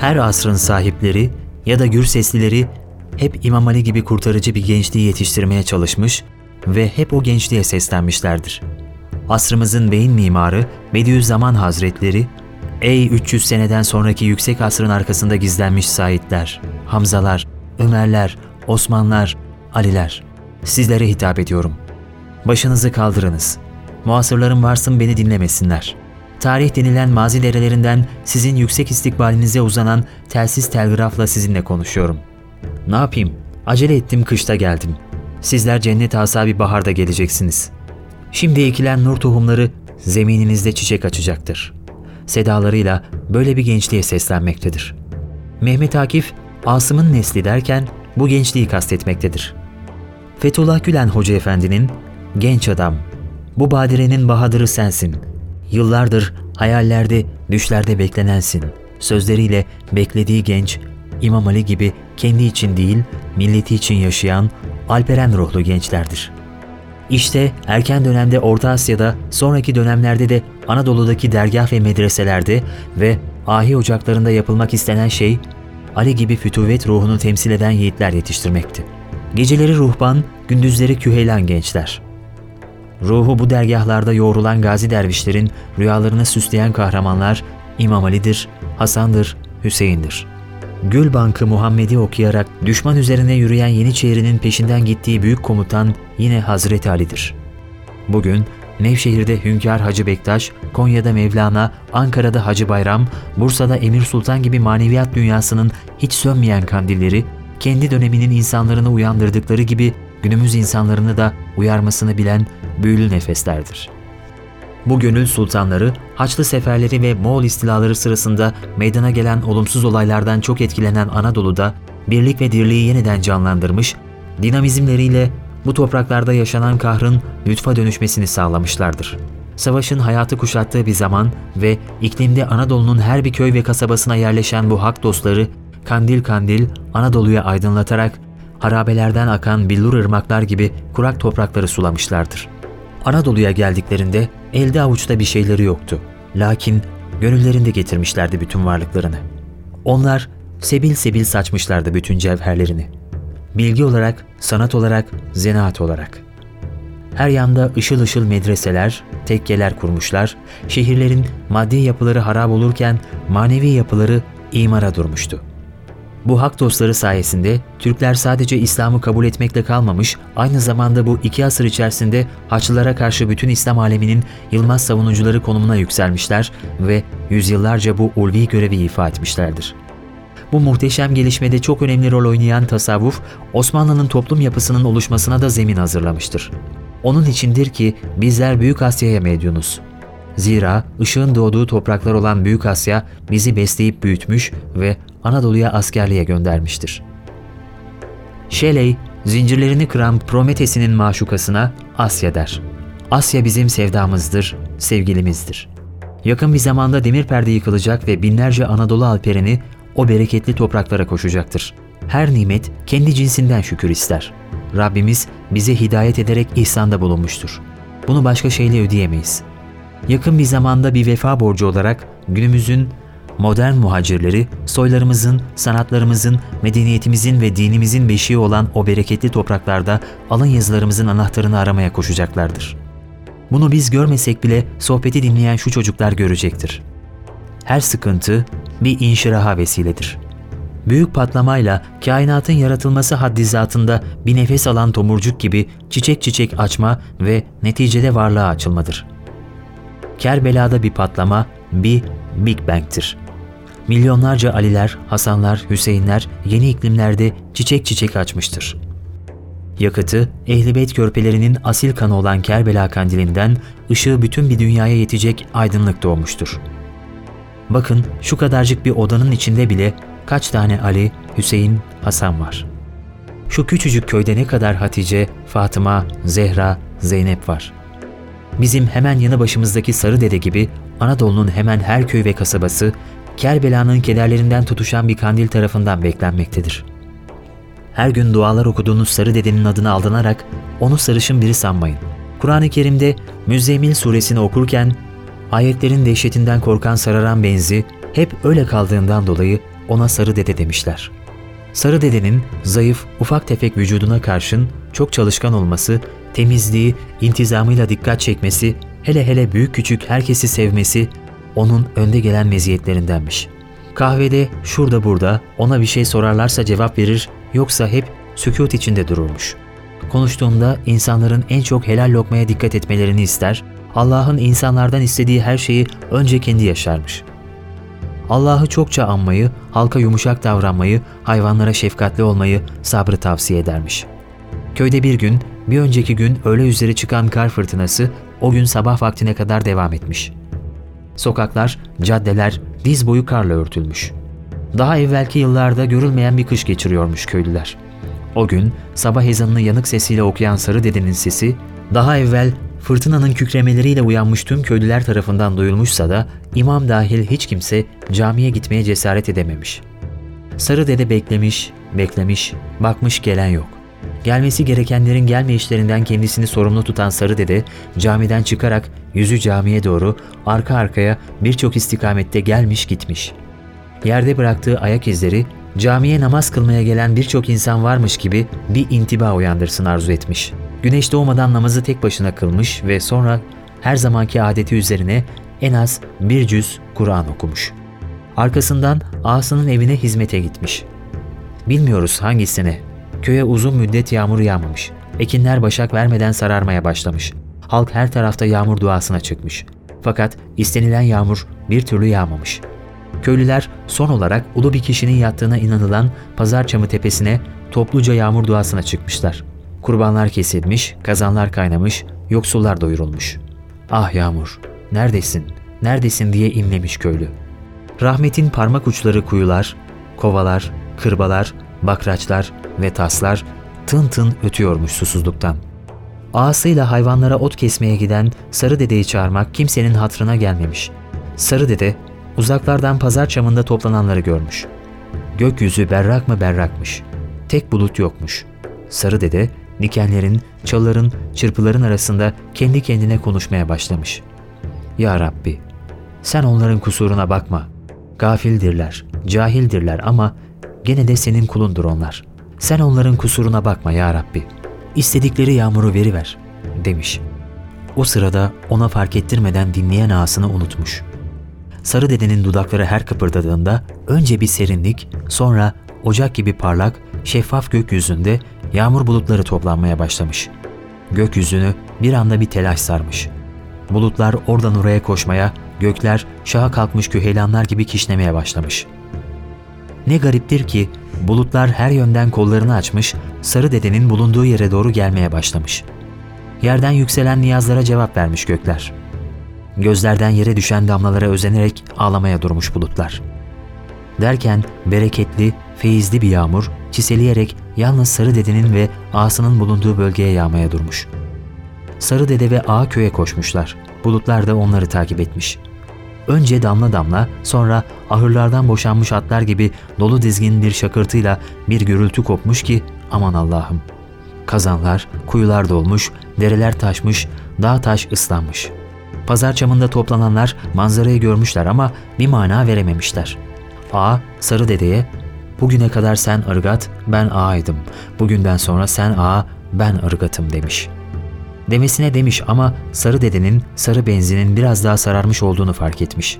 Her asrın sahipleri ya da gür seslileri hep İmam Ali gibi kurtarıcı bir gençliği yetiştirmeye çalışmış ve hep o gençliğe seslenmişlerdir. Asrımızın beyin mimarı Bediüzzaman Hazretleri, ''Ey 300 seneden sonraki yüksek asrın arkasında gizlenmiş Saidler, Hamzalar, Ömerler, Osmanlar, Aliler, sizlere hitap ediyorum. Başınızı kaldırınız. Muasırlarım varsın beni dinlemesinler. Tarih denilen mazi derelerinden sizin yüksek istikbalinize uzanan telsiz telgrafla sizinle konuşuyorum. Ne yapayım? Acele ettim kışta geldim. Sizler cennet asabi baharda geleceksiniz. Şimdi ekilen nur tohumları zemininizde çiçek açacaktır. Sedalarıyla böyle bir gençliğe seslenmektedir. Mehmet Akif, Asım'ın nesli derken bu gençliği kastetmektedir. Fethullah Gülen Hoca Efendi'nin genç adam, bu badirenin bahadırı sensin. Yıllardır hayallerde, düşlerde beklenensin. Sözleriyle beklediği genç, İmam Ali gibi kendi için değil, milleti için yaşayan Alperen ruhlu gençlerdir. İşte erken dönemde Orta Asya'da, sonraki dönemlerde de Anadolu'daki dergah ve medreselerde ve ahi ocaklarında yapılmak istenen şey, Ali gibi fütuvet ruhunu temsil eden yiğitler yetiştirmekti. Geceleri ruhban, gündüzleri küheylan gençler. Ruhu bu dergahlarda yoğrulan gazi dervişlerin rüyalarını süsleyen kahramanlar İmam Ali'dir, Hasan'dır, Hüseyin'dir. Gül Bankı Muhammed'i okuyarak düşman üzerine yürüyen Yeniçeri'nin peşinden gittiği büyük komutan yine Hazreti Ali'dir. Bugün Nevşehir'de Hünkâr Hacı Bektaş, Konya'da Mevlana, Ankara'da Hacı Bayram, Bursa'da Emir Sultan gibi maneviyat dünyasının hiç sönmeyen kandilleri, kendi döneminin insanlarını uyandırdıkları gibi günümüz insanlarını da uyarmasını bilen büyülü nefeslerdir. Bu gönül sultanları, Haçlı seferleri ve Moğol istilaları sırasında meydana gelen olumsuz olaylardan çok etkilenen Anadolu'da birlik ve dirliği yeniden canlandırmış, dinamizmleriyle bu topraklarda yaşanan kahrın lütfa dönüşmesini sağlamışlardır. Savaşın hayatı kuşattığı bir zaman ve iklimde Anadolu'nun her bir köy ve kasabasına yerleşen bu hak dostları kandil kandil Anadolu'yu aydınlatarak harabelerden akan billur ırmaklar gibi kurak toprakları sulamışlardır. Anadolu'ya geldiklerinde elde avuçta bir şeyleri yoktu. Lakin gönüllerinde getirmişlerdi bütün varlıklarını. Onlar sebil sebil saçmışlardı bütün cevherlerini. Bilgi olarak, sanat olarak, zanaat olarak. Her yanda ışıl ışıl medreseler, tekkeler kurmuşlar, şehirlerin maddi yapıları harap olurken manevi yapıları imara durmuştu. Bu hak dostları sayesinde Türkler sadece İslam'ı kabul etmekle kalmamış, aynı zamanda bu iki asır içerisinde Haçlılara karşı bütün İslam aleminin Yılmaz savunucuları konumuna yükselmişler ve yüzyıllarca bu ulvi görevi ifa etmişlerdir. Bu muhteşem gelişmede çok önemli rol oynayan tasavvuf, Osmanlı'nın toplum yapısının oluşmasına da zemin hazırlamıştır. Onun içindir ki bizler Büyük Asya'ya medyunuz. Zira ışığın doğduğu topraklar olan Büyük Asya bizi besleyip büyütmüş ve Anadolu'ya askerliğe göndermiştir. Shelley, zincirlerini kıran Prometes'inin maşukasına Asya der. Asya bizim sevdamızdır, sevgilimizdir. Yakın bir zamanda demir perde yıkılacak ve binlerce Anadolu alpereni o bereketli topraklara koşacaktır. Her nimet kendi cinsinden şükür ister. Rabbimiz bize hidayet ederek ihsanda bulunmuştur. Bunu başka şeyle ödeyemeyiz. Yakın bir zamanda bir vefa borcu olarak günümüzün modern muhacirleri soylarımızın, sanatlarımızın, medeniyetimizin ve dinimizin beşiği olan o bereketli topraklarda alın yazılarımızın anahtarını aramaya koşacaklardır. Bunu biz görmesek bile sohbeti dinleyen şu çocuklar görecektir. Her sıkıntı bir inşiraha vesiledir. Büyük patlamayla kainatın yaratılması haddizatında bir nefes alan tomurcuk gibi çiçek çiçek açma ve neticede varlığa açılmadır. Kerbela'da bir patlama bir Big Bang'tir. Milyonlarca Aliler, Hasanlar, Hüseyinler yeni iklimlerde çiçek çiçek açmıştır. Yakıtı, Ehlibeyt körpelerinin asil kanı olan Kerbela kandilinden ışığı bütün bir dünyaya yetecek aydınlık doğmuştur. Bakın şu kadarcık bir odanın içinde bile kaç tane Ali, Hüseyin, Hasan var. Şu küçücük köyde ne kadar Hatice, Fatıma, Zehra, Zeynep var. Bizim hemen yanı başımızdaki Sarı Dede gibi Anadolu'nun hemen her köy ve kasabası Kerbela'nın kederlerinden tutuşan bir kandil tarafından beklenmektedir. Her gün dualar okuduğunuz Sarı Dede'nin adını aldanarak onu sarışın biri sanmayın. Kur'an-ı Kerim'de Müzzemil suresini okurken ayetlerin dehşetinden korkan sararan benzi hep öyle kaldığından dolayı ona Sarı Dede demişler. Sarı Dede'nin zayıf, ufak tefek vücuduna karşın çok çalışkan olması, temizliği, intizamıyla dikkat çekmesi, hele hele büyük küçük herkesi sevmesi onun önde gelen meziyetlerindenmiş. Kahvede şurada burada ona bir şey sorarlarsa cevap verir yoksa hep sükut içinde dururmuş. Konuştuğunda insanların en çok helal lokmaya dikkat etmelerini ister, Allah'ın insanlardan istediği her şeyi önce kendi yaşarmış. Allah'ı çokça anmayı, halka yumuşak davranmayı, hayvanlara şefkatli olmayı, sabrı tavsiye edermiş. Köyde bir gün, bir önceki gün öğle üzeri çıkan kar fırtınası o gün sabah vaktine kadar devam etmiş. Sokaklar, caddeler diz boyu karla örtülmüş. Daha evvelki yıllarda görülmeyen bir kış geçiriyormuş köylüler. O gün sabah ezanını yanık sesiyle okuyan Sarı Dede'nin sesi, daha evvel fırtınanın kükremeleriyle uyanmış tüm köylüler tarafından duyulmuşsa da imam dahil hiç kimse camiye gitmeye cesaret edememiş. Sarı Dede beklemiş, beklemiş, bakmış gelen yok. Gelmesi gerekenlerin gelmeyişlerinden kendisini sorumlu tutan Sarı Dede camiden çıkarak yüzü camiye doğru arka arkaya birçok istikamette gelmiş gitmiş. Yerde bıraktığı ayak izleri camiye namaz kılmaya gelen birçok insan varmış gibi bir intiba uyandırsın arzu etmiş. Güneş doğmadan namazı tek başına kılmış ve sonra her zamanki adeti üzerine en az bir cüz Kur'an okumuş. Arkasından ağasının evine hizmete gitmiş. Bilmiyoruz hangisine. Köye uzun müddet yağmur yağmamış. Ekinler başak vermeden sararmaya başlamış. Halk her tarafta yağmur duasına çıkmış. Fakat istenilen yağmur bir türlü yağmamış. Köylüler son olarak ulu bir kişinin yattığına inanılan Pazar Çamı tepesine topluca yağmur duasına çıkmışlar. Kurbanlar kesilmiş, kazanlar kaynamış, yoksullar doyurulmuş. Ah Yağmur, neredesin, neredesin diye inlemiş köylü. Rahmetin parmak uçları kuyular, kovalar, kırbalar, bakraçlar ve taslar tın tın ötüyormuş susuzluktan. Ağasıyla hayvanlara ot kesmeye giden Sarı Dede'yi çağırmak kimsenin hatrına gelmemiş. Sarı Dede uzaklardan pazar çamında toplananları görmüş. Gökyüzü berrak mı berrakmış. Tek bulut yokmuş. Sarı Dede dikenlerin, çalıların, çırpıların arasında kendi kendine konuşmaya başlamış. Ya Rabbi, sen onların kusuruna bakma. Gafildirler, cahildirler ama gene de senin kulundur onlar. Sen onların kusuruna bakma ya Rabbi. İstedikleri yağmuru veriver, demiş. O sırada ona fark ettirmeden dinleyen ağasını unutmuş. Sarı dedenin dudakları her kıpırdadığında önce bir serinlik, sonra ocak gibi parlak, şeffaf gökyüzünde yağmur bulutları toplanmaya başlamış. Gökyüzünü bir anda bir telaş sarmış. Bulutlar oradan oraya koşmaya, gökler şaha kalkmış küheylanlar gibi kişnemeye başlamış. Ne gariptir ki bulutlar her yönden kollarını açmış, Sarı Dede'nin bulunduğu yere doğru gelmeye başlamış. Yerden yükselen niyazlara cevap vermiş gökler. Gözlerden yere düşen damlalara özenerek ağlamaya durmuş bulutlar. Derken bereketli, feyizli bir yağmur çiseleyerek yalnız Sarı Dede'nin ve ağasının bulunduğu bölgeye yağmaya durmuş. Sarı Dede ve ağa köye koşmuşlar. Bulutlar da onları takip etmiş. Önce damla damla, sonra ahırlardan boşanmış atlar gibi dolu dizgin bir şakırtıyla bir gürültü kopmuş ki aman Allah'ım. Kazanlar, kuyular dolmuş, dereler taşmış, dağ taş ıslanmış. Pazar çamında toplananlar manzarayı görmüşler ama bir mana verememişler. Ağa Sarı Dede'ye Bugüne kadar sen ırgat, ben ağaydım. Bugünden sonra sen ağa, ben ırgatım demiş. Demesine demiş ama Sarı Dede'nin sarı benzinin biraz daha sararmış olduğunu fark etmiş.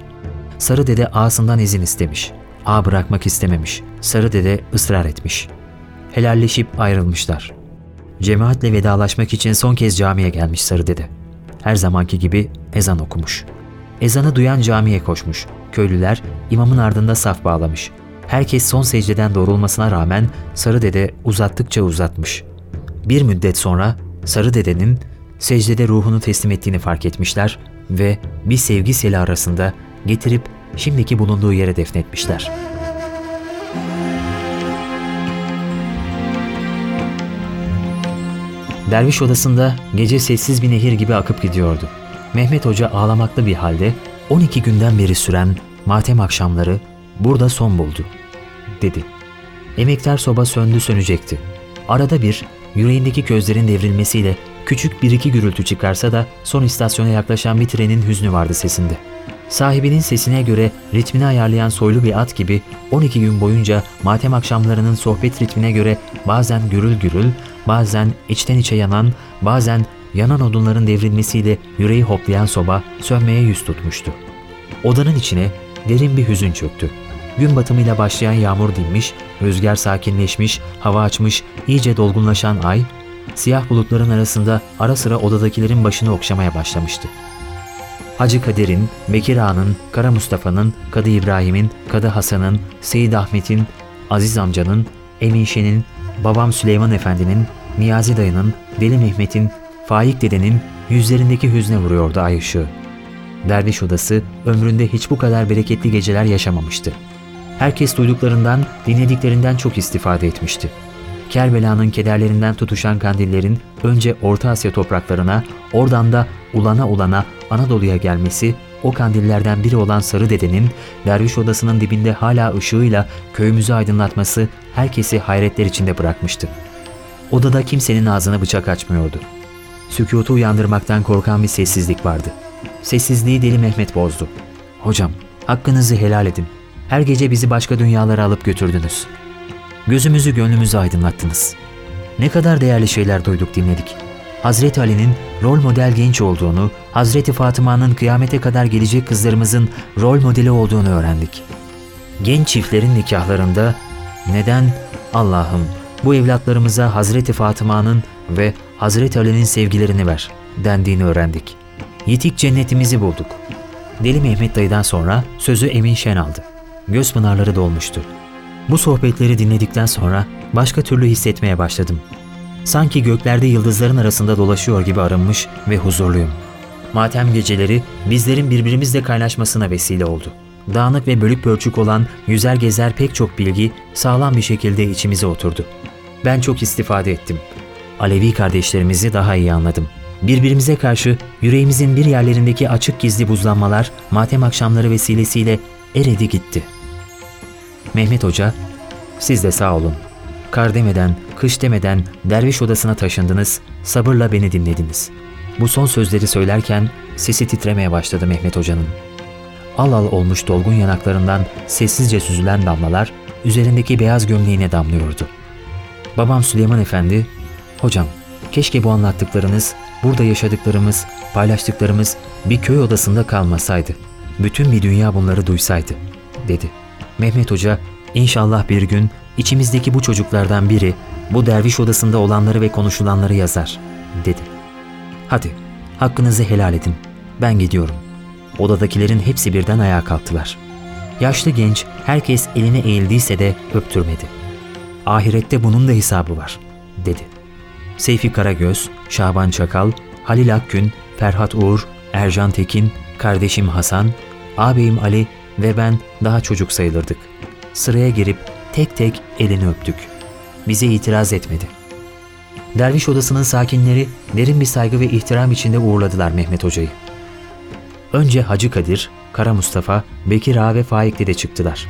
Sarı Dede ağasından izin istemiş. Ağa bırakmak istememiş. Sarı Dede ısrar etmiş. Helalleşip ayrılmışlar. Cemaatle vedalaşmak için son kez camiye gelmiş Sarı Dede. Her zamanki gibi ezan okumuş. Ezanı duyan camiye koşmuş. Köylüler imamın ardında saf bağlamış. Herkes son secdeden doğrulmasına rağmen Sarı Dede uzattıkça uzatmış. Bir müddet sonra Sarı Dede'nin secdede ruhunu teslim ettiğini fark etmişler ve bir sevgi seli arasında getirip şimdiki bulunduğu yere defnetmişler. Derviş odasında gece sessiz bir nehir gibi akıp gidiyordu. Mehmet Hoca ağlamaklı bir halde 12 günden beri süren matem akşamları burada son buldu dedi. Emektar soba söndü sönecekti. Arada bir yüreğindeki közlerin devrilmesiyle küçük bir iki gürültü çıkarsa da son istasyona yaklaşan bir trenin hüznü vardı sesinde. Sahibinin sesine göre ritmini ayarlayan soylu bir at gibi 12 gün boyunca matem akşamlarının sohbet ritmine göre bazen gürül gürül, bazen içten içe yanan, bazen yanan odunların devrilmesiyle yüreği hoplayan soba sönmeye yüz tutmuştu. Odanın içine derin bir hüzün çöktü. Gün batımıyla başlayan yağmur dinmiş, rüzgar sakinleşmiş, hava açmış, iyice dolgunlaşan ay, siyah bulutların arasında ara sıra odadakilerin başını okşamaya başlamıştı. Hacı Kadir'in, Bekir Ağa'nın, Kara Mustafa'nın, Kadı İbrahim'in, Kadı Hasan'ın, Seyit Ahmet'in, Aziz amcanın, Emin Şen'in, babam Süleyman Efendi'nin, Niyazi dayının, Deli Mehmet'in, Faik dedenin yüzlerindeki hüzne vuruyordu ay ışığı. Derviş odası ömründe hiç bu kadar bereketli geceler yaşamamıştı. Herkes duyduklarından, dinlediklerinden çok istifade etmişti. Kerbela'nın kederlerinden tutuşan kandillerin önce Orta Asya topraklarına, oradan da ulana ulana Anadolu'ya gelmesi, o kandillerden biri olan Sarı Dede'nin derviş odasının dibinde hala ışığıyla köyümüzü aydınlatması herkesi hayretler içinde bırakmıştı. Odada kimsenin ağzına bıçak açmıyordu. Sükutu uyandırmaktan korkan bir sessizlik vardı. Sessizliği Deli Mehmet bozdu. Hocam, hakkınızı helal edin. Her gece bizi başka dünyalara alıp götürdünüz. Gözümüzü gönlümüzü aydınlattınız. Ne kadar değerli şeyler duyduk dinledik. Hazreti Ali'nin rol model genç olduğunu, Hazreti Fatıma'nın kıyamete kadar gelecek kızlarımızın rol modeli olduğunu öğrendik. Genç çiftlerin nikahlarında neden Allah'ım bu evlatlarımıza Hazreti Fatıma'nın ve Hazreti Ali'nin sevgilerini ver dendiğini öğrendik. Yitik cennetimizi bulduk. Deli Mehmet dayıdan sonra sözü Emin Şen aldı. Göz pınarları dolmuştu. Bu sohbetleri dinledikten sonra başka türlü hissetmeye başladım. Sanki göklerde yıldızların arasında dolaşıyor gibi arınmış ve huzurluyum. Matem geceleri bizlerin birbirimizle kaynaşmasına vesile oldu. Dağınık ve bölük pörçük olan yüzer gezer pek çok bilgi sağlam bir şekilde içimize oturdu. Ben çok istifade ettim. Alevi kardeşlerimizi daha iyi anladım. Birbirimize karşı yüreğimizin bir yerlerindeki açık gizli buzlanmalar matem akşamları vesilesiyle eredi gitti. Mehmet Hoca, siz de sağ olun. Kar demeden, kış demeden derviş odasına taşındınız, sabırla beni dinlediniz. Bu son sözleri söylerken sesi titremeye başladı Mehmet Hoca'nın. Al al olmuş dolgun yanaklarından sessizce süzülen damlalar üzerindeki beyaz gömleğine damlıyordu. Babam Süleyman Efendi, ''Hocam, keşke bu anlattıklarınız, burada yaşadıklarımız, paylaştıklarımız bir köy odasında kalmasaydı. Bütün bir dünya bunları duysaydı.'' dedi. Mehmet Hoca, inşallah bir gün içimizdeki bu çocuklardan biri bu derviş odasında olanları ve konuşulanları yazar, dedi. Hadi, hakkınızı helal edin. Ben gidiyorum. Odadakilerin hepsi birden ayağa kalktılar. Yaşlı genç herkes eline eğildiyse de öptürmedi. Ahirette bunun da hesabı var, dedi. Seyfi Karagöz, Şaban Çakal, Halil Akgün, Ferhat Uğur, Ercan Tekin, kardeşim Hasan, ağabeyim Ali ve ben daha çocuk sayılırdık. Sıraya girip tek tek elini öptük. Bize itiraz etmedi. Derviş odasının sakinleri derin bir saygı ve ihtiram içinde uğurladılar Mehmet Hoca'yı. Önce Hacı Kadir, Kara Mustafa, Bekir Ağa ve Faik Dede çıktılar.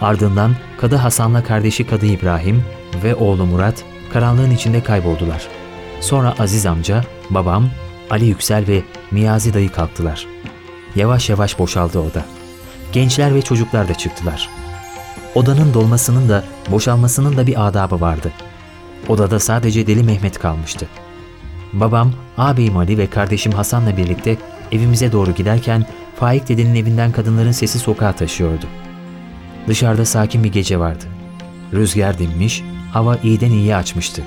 Ardından Kadı Hasan'la kardeşi Kadı İbrahim ve oğlu Murat karanlığın içinde kayboldular. Sonra Aziz amca, babam, Ali Yüksel ve Niyazi dayı kalktılar. Yavaş yavaş boşaldı oda. Gençler ve çocuklar da çıktılar. Odanın dolmasının da boşalmasının da bir adabı vardı. Odada sadece Deli Mehmet kalmıştı. Babam, ağabeyim Ali ve kardeşim Hasan'la birlikte evimize doğru giderken Faik dedenin evinden kadınların sesi sokağa taşıyordu. Dışarıda sakin bir gece vardı. Rüzgar dinmiş, hava iyiden iyiye açmıştı.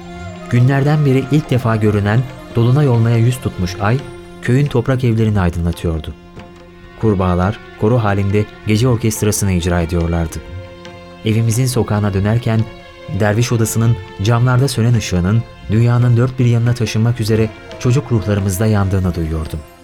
Günlerden beri ilk defa görünen dolunay olmaya yüz tutmuş ay, köyün toprak evlerini aydınlatıyordu. Kurbağalar koro halinde gece orkestrasını icra ediyorlardı. Evimizin sokağına dönerken derviş odasının camlarda sönen ışığının dünyanın dört bir yanına taşınmak üzere çocuk ruhlarımızda yandığını duyuyordum.''